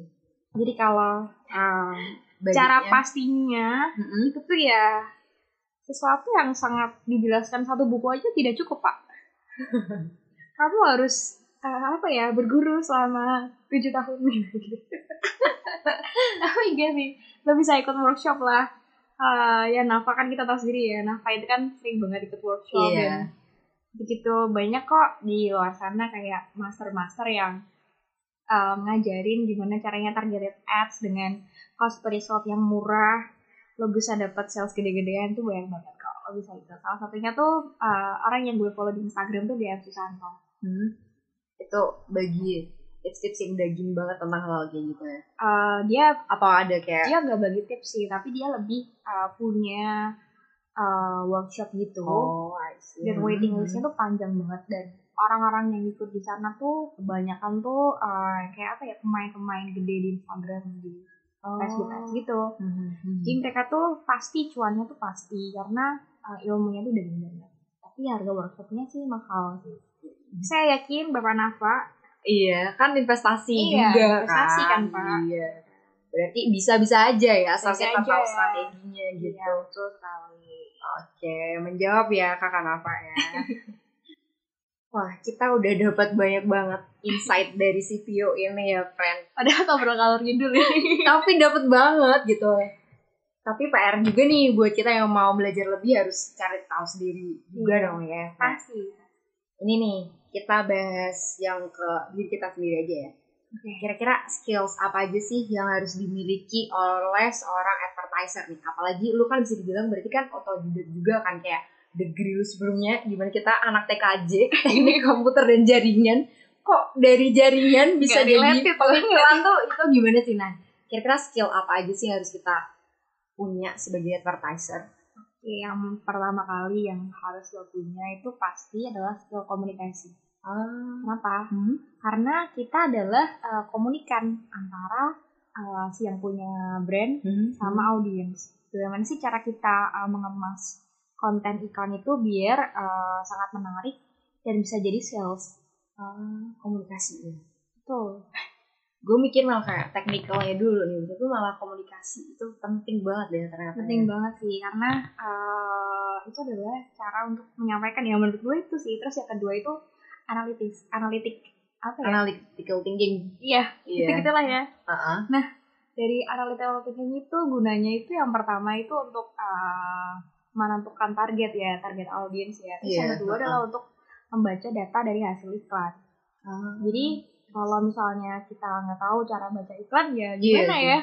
jadi kalau uh, cara pastinya Mhm. itu tuh ya sesuatu yang sangat dijelaskan satu buku aja tidak cukup pak *laughs* kamu harus uh, apa ya berguru selama tujuh tahun gitu oh iya sih lo bisa ikut workshop lah Uh, ya Nafa kan kita tahu sendiri ya Nafa itu kan sering banget ikut workshop Iya. dan begitu banyak kok di luar sana kayak master-master yang um, ngajarin gimana caranya targeted ads dengan cost per result yang murah lo bisa dapat sales gede-gedean tuh banyak banget kok kalau bisa itu. Salah satunya tuh uh, orang yang gue follow di Instagram tuh BM Susanto. Hmm. Itu bagi tips-tips yang daging banget tentang hal kayak gitu ya. Uh, dia Atau ada kayak dia nggak bagi tips sih, tapi dia lebih uh, punya uh, workshop gitu. oh, I see. Dan waiting listnya tuh panjang banget dan orang-orang yang ikut di sana tuh kebanyakan tuh uh, kayak apa ya pemain-pemain gede di Instagram di oh. Facebook ads gitu. Hmm, hmm. Jadi mereka tuh pasti cuannya tuh pasti karena uh, ilmunya tuh dari banget. Tapi harga workshopnya sih mahal sih. Saya yakin Bapak Nafa Iya, kan investasi Iya, juga investasi kan, kan, Pak. Iya. Berarti bisa-bisa aja ya, asal kita tahu ya. strateginya gitu. Iya, betul sekali. Oke, menjawab ya kakak Nafa ya. *laughs* Wah, kita udah dapat banyak banget insight dari CPO ini ya, friend. Padahal ngobrol kalor dulu ya. Tapi dapat banget gitu. Tapi PR juga nih buat kita yang mau belajar lebih harus cari tahu sendiri juga Iya. dong ya. Pasti. ini nih kita bahas yang ke diri kita sendiri aja ya. Oke. Kira-kira skills apa aja sih yang harus dimiliki oleh seorang advertiser nih? Apalagi lu kan bisa dibilang berarti kan otodidak juga kan kayak degree lu sebelumnya gimana kita anak TKJ *laughs* ini komputer dan jaringan kok dari jaringan bisa jadi related tuh. itu gimana sih nah kira-kira skill apa aja sih yang harus kita punya sebagai advertiser yang pertama kali yang harus lo punya itu pasti adalah skill komunikasi. ah Kenapa? hmm? Karena kita adalah uh, komunikan antara uh, si yang punya brand Hmm. sama audiens. Bagaimana sih cara kita uh, mengemas konten iklan itu biar uh, sangat menarik dan bisa jadi sales. Ah, komunikasi ya. Betul. Gue mikir malah kayak teknikalnya dulu nih tapi malah komunikasi itu penting banget deh ternyata Penting ya. banget sih karena uh, itu adalah cara untuk menyampaikan ya menurut gue itu sih. Terus yang kedua itu analitis, analitik apa ya? analytical thinking Iya, iya *laughs* gitu gitulah ya. Heeh. dari analytical thinking itu gunanya itu yang pertama itu untuk uh, menentukan target ya target audiens ya terus yang Iya, kedua uh-uh. adalah untuk membaca data dari hasil iklan Ah. jadi kalau misalnya kita nggak tahu cara baca iklan ya Iya gimana sih. ya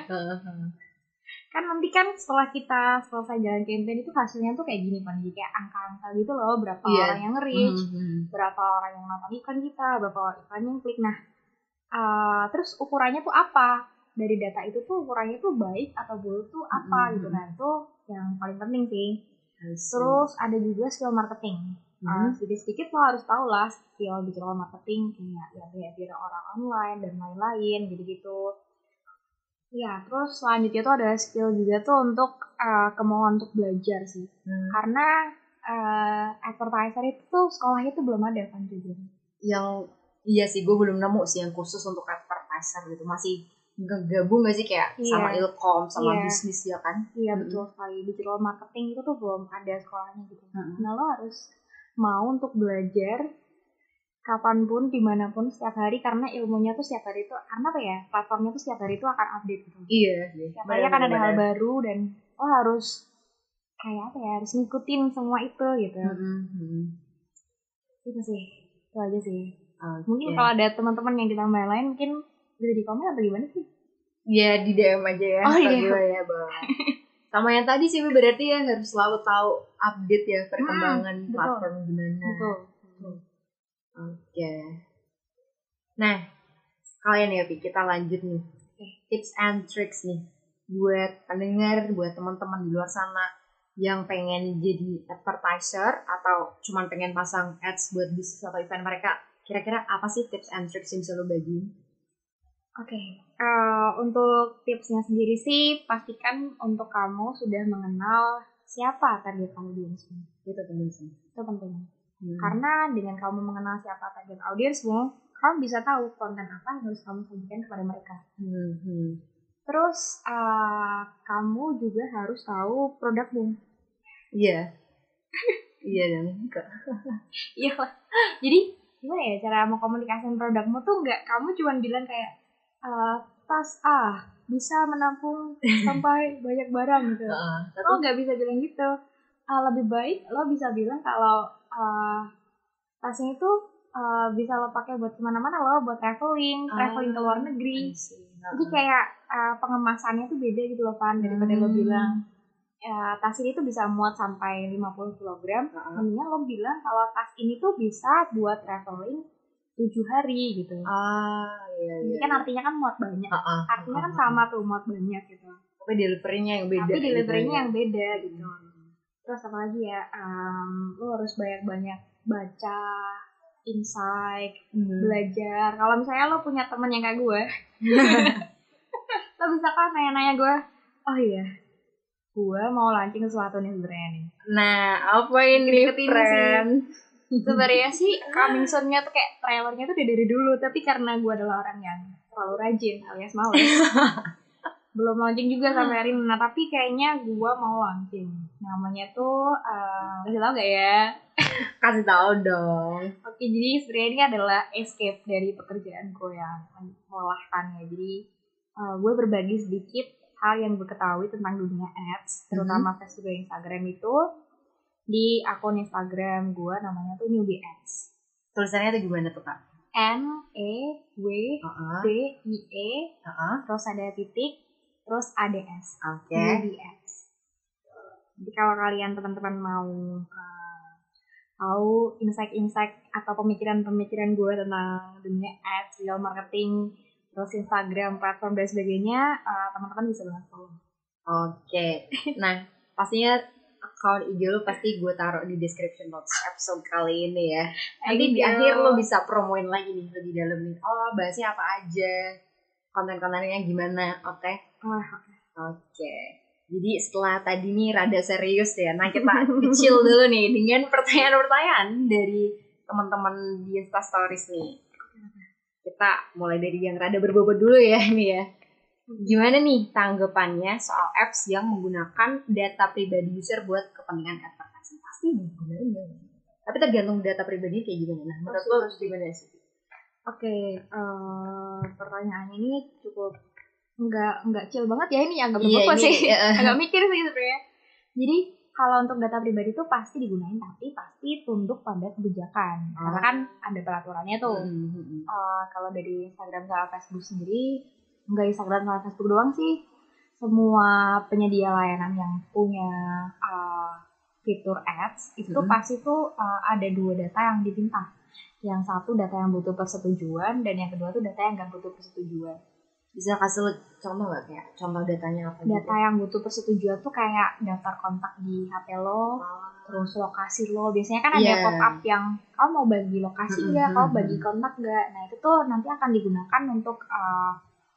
kan nanti kan setelah kita selesai jalan campaign itu hasilnya tuh kayak gini kan jadi kayak angka-angka gitu loh berapa Iya. orang yang nge-reach Mhm, mhm. berapa orang yang nonton iklan kita, berapa iklan yang klik. Nah, uh, terus ukurannya tuh apa? Dari data itu tuh ukurannya tuh baik atau buruk tuh apa Mhm. gitu. Nah, itu yang paling penting sih. Terus ada juga skill marketing. Uh, Mhm. sedikit-sedikit lo harus tahu lah skill digital marketing kayak ya behavior orang online dan lain-lain gitu-gitu. Ya, terus selanjutnya tuh ada skill juga tuh untuk uh, kemauan untuk belajar sih Hmm. karena uh, advertiser itu tuh sekolahnya tuh belum ada kan juga yang iya sih gue belum nemu sih yang khusus untuk advertiser gitu masih gabung gak sih kayak Iya. sama ilkom sama Iya. bisnis ya kan iya Mm-mm. betul sekali digital marketing itu tuh belum ada sekolahnya gitu Mm-mm. nah lo harus mau untuk belajar kapan pun di mana pun setiap hari karena ilmunya tuh setiap hari itu karena apa ya platformnya tuh setiap hari itu akan update gitu iya sih setiap hari akan ada hal baru dan lo harus kayak apa ya harus ngikutin semua itu gitu Mhm, mhm. itu sih itu aja sih Oke. mungkin kalau ada teman-teman yang ditambah lain mungkin bisa di komen atau gimana sih Ya di DM aja ya Oh, iya. ya bang. *laughs* Sama yang tadi sih berarti ya harus selalu tahu update ya perkembangan Hmm, betul. platform gimana. betul Oke. Nah kalian ya Pi kita lanjut nih tips and tricks nih buat pendengar buat teman-teman di luar sana yang pengen jadi advertiser atau cuman pengen pasang ads buat bisnis atau event mereka kira-kira apa sih tips and tricks yang bisa lo bagiin? Oke, eh, untuk tipsnya sendiri sih pastikan untuk kamu sudah mengenal siapa target audiensmu. Itu penting sih. Itu penting. Hmm. Karena dengan kamu mengenal siapa target audiensmu, kamu bisa tahu konten apa yang harus kamu sajikan kepada mereka. Hmm, hmm. Terus eh, kamu juga harus tahu produkmu. Iya. *laughs* iya enggak. Iya lah. Jadi gimana ya cara mau komunikasiin produkmu tuh nggak kamu cuma bilang kayak eh, tas A bisa menampung *laughs* sampai banyak barang gitu. Heeh. Tapi lo nggak bisa bilang gitu Ah, lebih baik lo bisa bilang kalau ah, tasnya itu ah, bisa lo pakai buat ke mana-mana lo buat traveling traveling ke luar negeri I see. jadi kayak ah, pengemasannya tuh beda gitu loh Pan daripada lo Hmm. bilang ya, tas ini tuh bisa muat sampai 50 kg. Heeh. Mendingan lo bilang kalau tas ini tuh bisa buat traveling 7 hari gitu. Ah, iya Ini iya. kan artinya kan muat banyak. Heeh. Artinya kan sama tuh muat banyak gitu. Tapi deliverynya yang beda. Tapi deliverynya gitu ya. yang beda gitu. Terus apa lagi ya? Em, lo harus banyak-banyak baca, insight, Mhm. belajar. Kalau misalnya lo punya temen yang kayak gue, *laughs* lo bisa kan nanya-nanya gue, oh iya, gue mau launching sesuatu nih sebenarnya nih. Nah, apa ini, ini friend? Sebenarnya sih *laughs* coming soon-nya tuh kayak trailernya tuh dari dulu, tapi karena gue adalah orang yang terlalu rajin alias males. *laughs* belum launching juga sampai hari ini. Nah, tapi kayaknya gue mau launching. Namanya tuh, eh kasih tau gak ya? *laughs* Kasih tahu dong. Oke, jadi sebenarnya ini adalah escape dari pekerjaan gue yang melelahkan ya. Jadi uh, gue berbagi sedikit hal yang gue ketahui tentang dunia ads, terutama Facebook dan Instagram itu di akun Instagram gue namanya tuh Newbie Ads. Tulisannya tuh gimana tuh, Kak? N E W. B I E Heeh. terus ada titik terus A D S. Oke. Newbie Ads. Jadi kalau kalian teman-teman mau uh, tahu insight-insight atau pemikiran-pemikiran gue tentang dunia ads, real marketing, terus Instagram, platform dan sebagainya, uh, teman-teman bisa banget follow. Oke. Nah, pastinya account IG lu pasti gue taruh di description notes episode kali ini ya. Nanti di akhir lo bisa promoin lagi nih lebih dalam nih. Oh, bahasnya apa aja? Konten-kontennya gimana? Oke. Wah, Oke. Jadi setelah tadi nih rada serius ya, nah kita kecil dulu nih dengan pertanyaan-pertanyaan dari teman-teman di Insta Stories nih. Kita mulai dari yang rada berbobot dulu ya nih ya. Gimana nih tanggapannya soal apps yang menggunakan data pribadi user buat kepentingan advertising? Pasti ya. Tapi tergantung data pribadi kayak gimana. Nah, menurut lo Pasti, gimana sih? Oke, eh, pertanyaannya ini cukup nggak nggak chill banget ya ini agak Iya, berbobot ini, sih, *laughs* agak mikir sih sebenarnya. Jadi kalau untuk data pribadi itu pasti digunain tapi pasti tunduk pada kebijakan karena Oh. kan ada peraturannya tuh. Mm, mm, mm. Eh, kalau dari Instagram sama Facebook sendiri nggak Instagram sama Facebook doang sih semua penyedia layanan yang punya eh, fitur ads itu Mhm. pasti tuh eh, ada dua data yang dipinta yang satu data yang butuh persetujuan dan yang kedua tuh data yang nggak butuh persetujuan Bisa kasih contoh nggak kayak contoh datanya apa gitu? data yang butuh persetujuan tuh kayak daftar kontak di HP lo Oh. terus lokasi lo biasanya kan ada Iya. pop up yang kamu mau bagi lokasi Mm-mm, nggak kamu mm-mm. bagi kontak nggak nah itu tuh nanti akan digunakan untuk uh,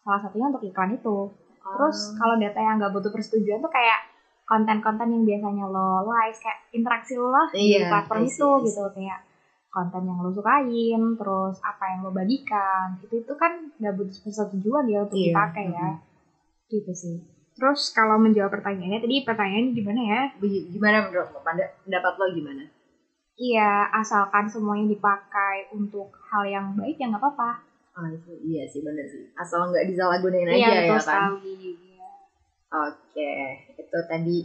salah satunya untuk iklan itu terus Oh. kalau data yang nggak butuh persetujuan tuh kayak konten-konten yang biasanya lo like kayak interaksi lo lah di Iya, platform itu gitu kayak konten yang lo sukain terus apa yang lo bagikan itu itu kan nggak butuh persetujuan ya untuk Iya, dipakai ya gitu sih terus kalau menjawab pertanyaannya tadi pertanyaannya gimana ya gimana menurut lo? Pendapat lo gimana? Iya, asalkan semuanya dipakai untuk hal yang baik ya nggak apa-apa. Ah, itu iya sih bener sih. Asal nggak disalahgunain Iya, aja ya kan. Iya. Oke, itu tadi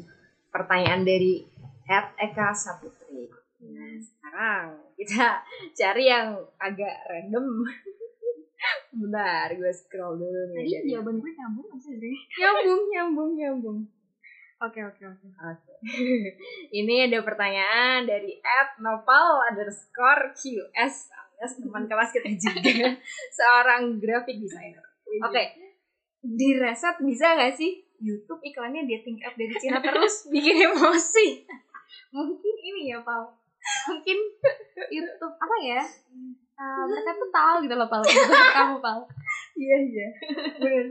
pertanyaan dari Ed Eka Saputri. Nah, sekarang kita *laughs* cari yang agak random. *laughs* Bentar, gue scroll dulu nih. Tadi dari- jawaban gue nyambung nggak sih *laughs* nyambung, nyambung, nyambung. Oke, oke, oke. Oke. Ini ada pertanyaan dari Ed Nopal underscore QS alias teman kelas kita juga *laughs* seorang graphic designer. Oke, di reset bisa nggak sih YouTube iklannya dating app dari Cina terus *laughs* bikin emosi? Mungkin ini ya, Pal. Mungkin YouTube apa ya? Uh, mereka tuh tahu gitu loh. Itu kamu, Pal. Iya iya, bener.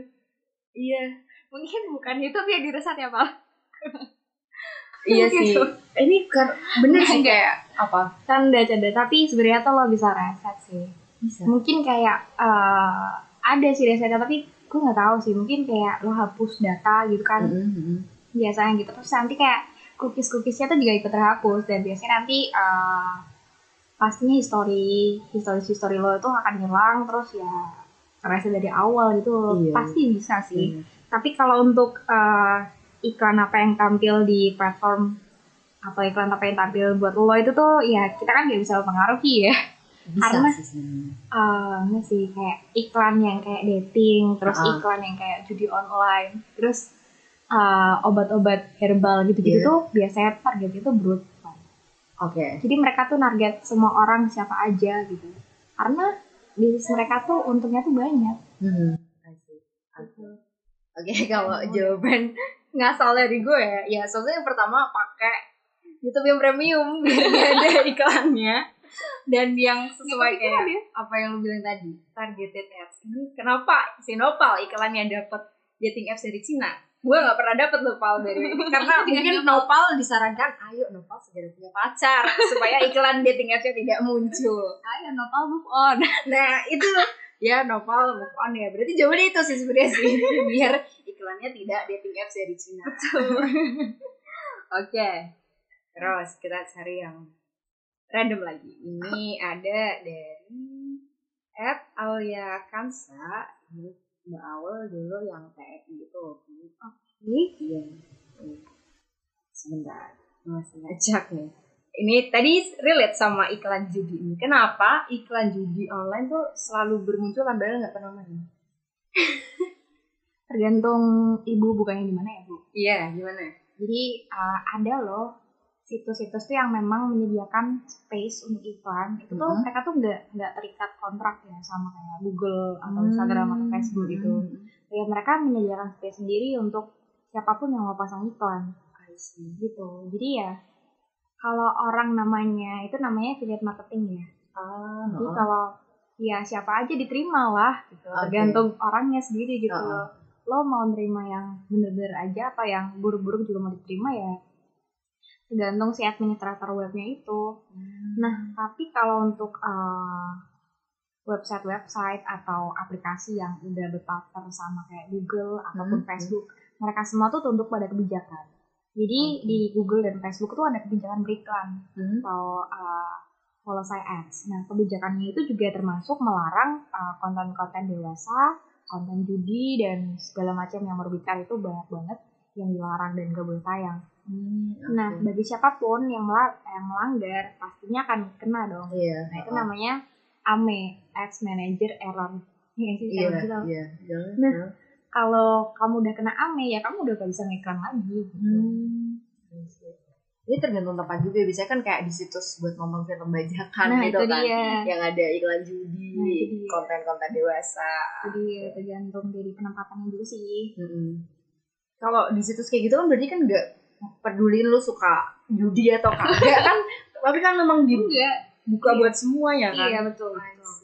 Iya, Mungkin bukan YouTube ya diresat ya, Pal. iya sih. Gitu. Ini kan bener sih kayak apa? Canda-canda, tapi sebenarnya tuh lo bisa reset sih. Bisa. Mungkin kayak eh, ada sih resetnya, tapi gue nggak tahu sih. Mungkin kayak lo hapus data gitu kan. biasanya gitu terus nanti kayak cookies cookiesnya tuh juga ikut terhapus dan biasanya nanti uh, pastinya history history history lo itu akan hilang terus ya reset dari awal gitu Iya. pasti bisa sih tapi kalau untuk uh, iklan apa yang tampil di platform atau iklan apa yang tampil buat lo itu tuh ya kita kan nggak bisa mempengaruhi ya Bisa Karena- sih ini sih kayak iklan yang kayak dating, terus Ah. iklan yang kayak judi online, terus uh, obat-obat herbal gitu-gitu Iya. tuh biasanya targetnya tuh broad. Oke. Jadi mereka tuh target semua orang siapa aja gitu. Karena bisnis mereka tuh untungnya tuh banyak. Hmm. See. Oke, Oke, *laughs* kalau jawaban ngasal dari gue ya, ya soalnya yang pertama pakai YouTube yang premium *laughs* biar ada iklannya dan yang sesuai kayak apa yang lu bilang tadi targeted ads ini kenapa si Nopal iklannya dapat dating apps dari Cina gue nggak pernah dapet Nopal dari *laughs* karena mungkin Nopal disarankan ayo Nopal segera punya pacar *laughs* supaya iklan dating appsnya tidak muncul Ayo Nopal move on. Nah itu ya Nopal move on ya. Berarti jawabannya itu sih sebenarnya sih biar iklannya tidak dating apps dari Cina. Oke. Terus kita cari yang random lagi. Ini ada dari app Aulia Kansa. Ini Mbak Awal dulu yang TNI gitu. Oke. Iya. Nih. Sebentar. Masih ngajak nih. Ini tadi relate sama iklan judi ini. Kenapa iklan judi online tuh selalu bermunculan padahal nggak pernah main? *laughs* Tergantung ibu bukannya di mana ya bu. Iya, gimana? Jadi uh, ada loh situs-situs tuh yang memang menyediakan space untuk iklan. Itu tuh Mhm. mereka tuh nggak nggak terikat kontrak ya sama kayak Google atau Hmm. Instagram atau Facebook gitu. Ya mereka menyediakan space sendiri untuk siapa pun yang mau pasang iklan gitu. Jadi ya kalau orang namanya itu namanya affiliate marketing ya. Ah, Jadi kalau ya siapa aja diterima lah gitu. Oke. Tergantung orangnya sendiri gitu. Heeh. Lo mau nerima yang bener-bener aja apa yang buruk-buruk juga mau diterima ya tergantung si administrator webnya itu. Hmm. Nah, tapi kalau untuk uh, website-website atau aplikasi yang udah berpartner sama kayak Google ataupun Hmm, Facebook, mereka semua tuh tunduk pada kebijakan. Jadi Oke. di Google dan Facebook tuh ada kebijakan beriklan Hmm. atau uh, policy ads. Nah, kebijakannya itu juga termasuk melarang uh, konten-konten dewasa, konten judi dan segala macam yang merugikan itu banyak banget yang dilarang dan gak boleh tayang. Hmm, Nah, oke. bagi siapa pun yang yang melanggar pastinya akan kena dong. iya. Nah, itu heeh. namanya AME, Ads Manager Error. Iya Iya, iya. Jangan. Nah, jangan. Kalau kamu udah kena AME ya kamu udah gak bisa ngiklan lagi. Gitu. Hmm. I see. Jadi tergantung tempat juga. Biasanya kan kayak di situs buat nonton film bajakan Nah, gitu itu kan. dia. Yang ada iklan judi, Nah, konten-konten dewasa. Jadi ya, tergantung dari penempatannya juga sih. Mm-mm. Kalau di situs kayak gitu kan berarti kan nggak peduliin lu suka judi atau kagak kan *laughs* tapi kan memang dibuka Enggak. Iya. buat semua ya kan Iya betul. Betul.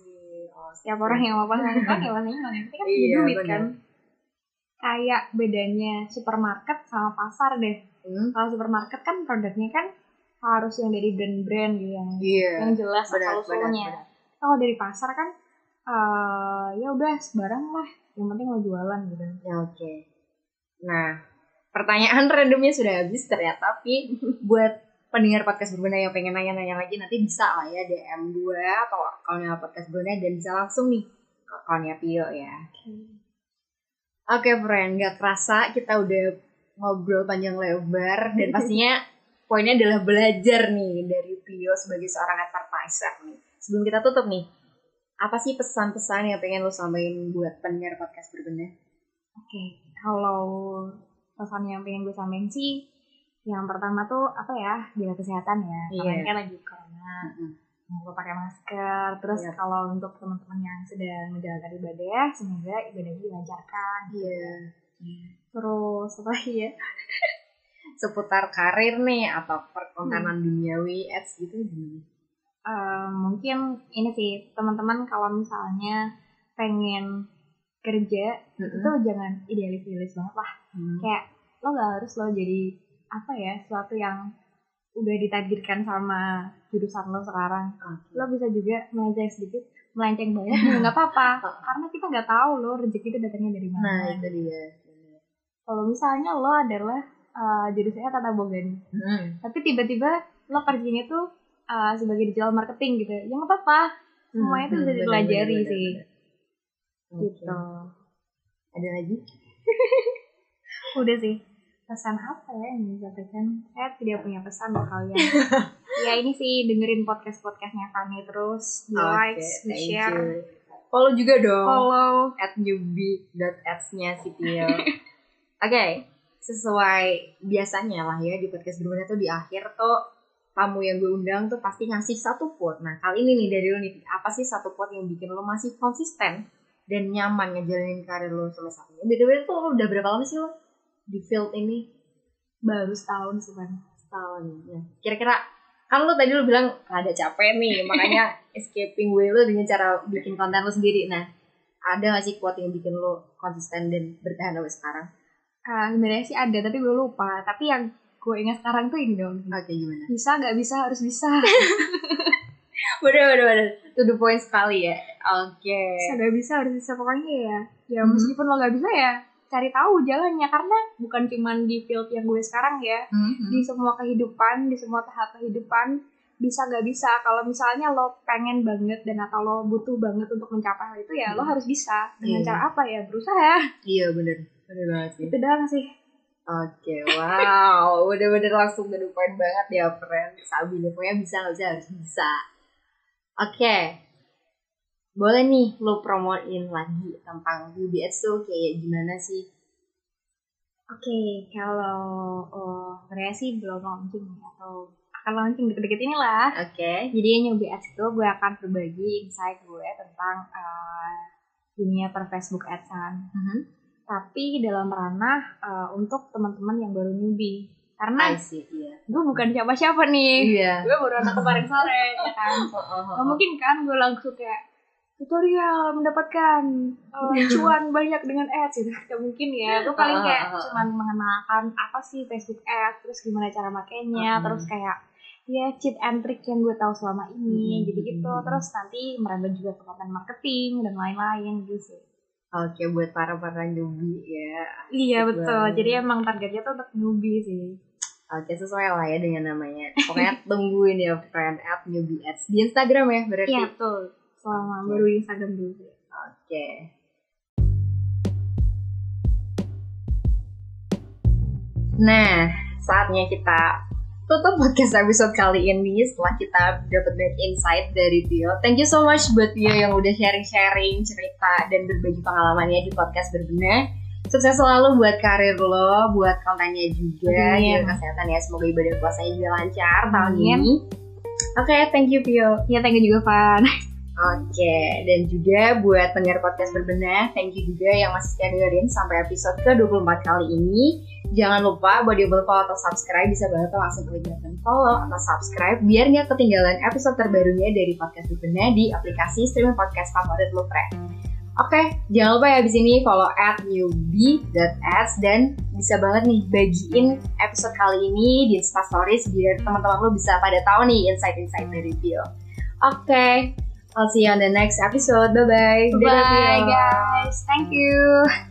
Oh, Setiap orang yang mau pasang iklan ya *laughs* pasang iklan. Yang penting kan punya Iya, duit kan. Kayak bedanya supermarket sama pasar deh. Hmm, Kalau supermarket kan produknya kan harus yang dari brand-brand gitu yang Iya. yang jelas asal usulnya. Kalau dari pasar kan eh ya udah sembarang lah. Yang penting lo jualan gitu. Ya, Oke. Nah, pertanyaan randomnya sudah habis ternyata tapi buat pendengar podcast berbenah yang pengen nanya-nanya lagi nanti bisa lah ya DM gue atau akunnya podcast berbenah dan bisa langsung nih ke akunnya Pio ya. Oke friend, gak kerasa kita udah ngobrol panjang lebar dan pastinya poinnya adalah belajar nih dari Pio sebagai seorang advertiser nih. Sebelum kita tutup nih, apa sih pesan-pesan yang pengen lo sampaikan buat pendengar podcast berbenah? Oke, kalau pesan yang pengen gue sampaikan sih, yang pertama tuh apa ya, jaga kesehatan ya. Iya. Karena kan lagi corona, mau lupa pakai masker. Terus Iya. kalau untuk teman-teman yang sedang menjalankan ibadah, semoga ibadahnya dilancarkan. Iya. Terus apa ya? *laughs* Seputar karir nih atau perkontenan duniawi ads gitu gimana? Eh, mungkin ini sih teman-teman kalau misalnya pengen kerja itu jangan idealis-idealis banget lah. Hmm. Kayak lo gak harus lo jadi apa ya, sesuatu yang udah ditakdirkan sama jurusan lo sekarang. Oke. lo bisa juga melenceng sedikit melenceng banyak juga *laughs* nggak apa-apa karena kita nggak tahu lo rezeki itu datangnya dari mana Nah itu dia. kalau misalnya lo adalah uh, jurusannya tata boga nih Hmm. tapi tiba-tiba lo kerjanya tuh uh, sebagai digital marketing gitu ya nggak apa-apa semuanya itu Hmm, bisa benar, dipelajari benar, sih benar, gitu. Ada lagi? *laughs* udah sih pesan apa ya yang disampaikan saya tidak punya pesan buat kalian *laughs* ya ini sih dengerin podcast podcastnya kami terus di like di share you. Follow juga dong. follow At newbie.ads-nya si Pio. *laughs* Oke, sesuai biasanya lah ya di podcast berbeda tuh di akhir tuh tamu yang gue undang tuh pasti ngasih satu quote. Nah kali ini nih dari lo nih apa sih satu quote yang bikin lo masih konsisten dan nyaman ngejalanin karir lo sampai saat ini? Beda-beda tuh lo udah berapa lama sih lo di field ini? Baru setahun sih kan. Setahun. Nah, kira-kira kan lo tadi lo bilang ada capek nih *laughs* makanya escaping way lo dengan cara bikin konten lo sendiri. Nah ada gak sih quote yang bikin lo konsisten dan bertahan sampai sekarang? Uh, sebenarnya sih ada tapi gue lupa. Tapi yang gue ingat sekarang tuh ini dong. Oke gimana? Bisa nggak bisa harus bisa. *laughs* bener bener bener. To the point sekali ya. Oke. Bisa nggak bisa harus bisa pokoknya ya. Ya Mhm. meskipun lo nggak bisa ya cari tahu jalannya karena bukan cuman di field yang gue sekarang ya. Mhm. Di semua kehidupan, di semua tahap kehidupan bisa nggak bisa kalau misalnya lo pengen banget dan atau lo butuh banget untuk mencapai hal itu ya lo Hmm. harus bisa dengan Iya. cara apa ya berusaha Iya bener. Bener banget sih. itu doang sih Oke, wow, bener-bener langsung the point banget ya, friend. Sabi pokoknya bisa nggak bisa harus bisa. Oke, boleh nih lo promoin lagi tentang UBS tuh kayak gimana sih? Oke, kalau oh, sebenarnya sih belum launching ya, atau akan launching deket-deket ini lah. Oke, Jadi yang UBS itu gue akan berbagi insight gue tentang eh, dunia per Facebook Adsan. Mhm. Tapi dalam ranah eh, untuk teman-teman yang baru newbie. Karena see, iya. gue bukan siapa-siapa nih. Iya. Gue baru anak kemarin sore, ya kan. *laughs* Gak mungkin kan gue langsung kayak tutorial mendapatkan uh, cuan banyak dengan ads gitu gak mungkin ya gue paling kayak Ah, ah, ah. cuman mengenalkan apa sih Facebook ads terus gimana cara makainya Hmm. terus kayak ya cheat and trick yang gue tahu selama ini Hmm. gitu gitu terus nanti merambah juga ke konten marketing dan lain-lain gitu sih Oke, buat para para newbie ya. iya betul banget. jadi emang targetnya tuh untuk newbie sih Oke, sesuai lah ya dengan namanya. Pokoknya *laughs* tungguin ya, friend, at newbie ads. Di Instagram ya, berarti? iya betul selama baru di Instagram dulu Oke. Nah, saatnya kita tutup podcast episode kali ini setelah kita dapat banyak insight dari Tio. Thank you so much buat Tio yang udah sharing-sharing cerita dan berbagi pengalamannya di podcast berbenah. Sukses selalu buat karir lo, buat kontennya juga, jaga kesehatan ya. Semoga ibadah puasanya juga lancar tahun Amin. ini. Oke, thank you Tio. ya thank you juga Van *laughs* Oke, dan juga buat pendengar podcast berbenah, thank you juga yang masih setia dengerin sampai episode ke-24 kali ini. Jangan lupa buat double follow atau subscribe, bisa banget langsung klik button follow atau subscribe biar nggak ketinggalan episode terbarunya dari podcast berbenah di aplikasi streaming podcast favorit lo, friend. Oke, jangan lupa ya di sini follow at newbie.ads dan bisa banget nih bagiin episode kali ini di Insta Stories biar teman-teman lo bisa pada tahu nih insight-insight dari Tio. Oke, I'll see you on the next episode. Bye-bye. Dadah, bye Tio. guys thank you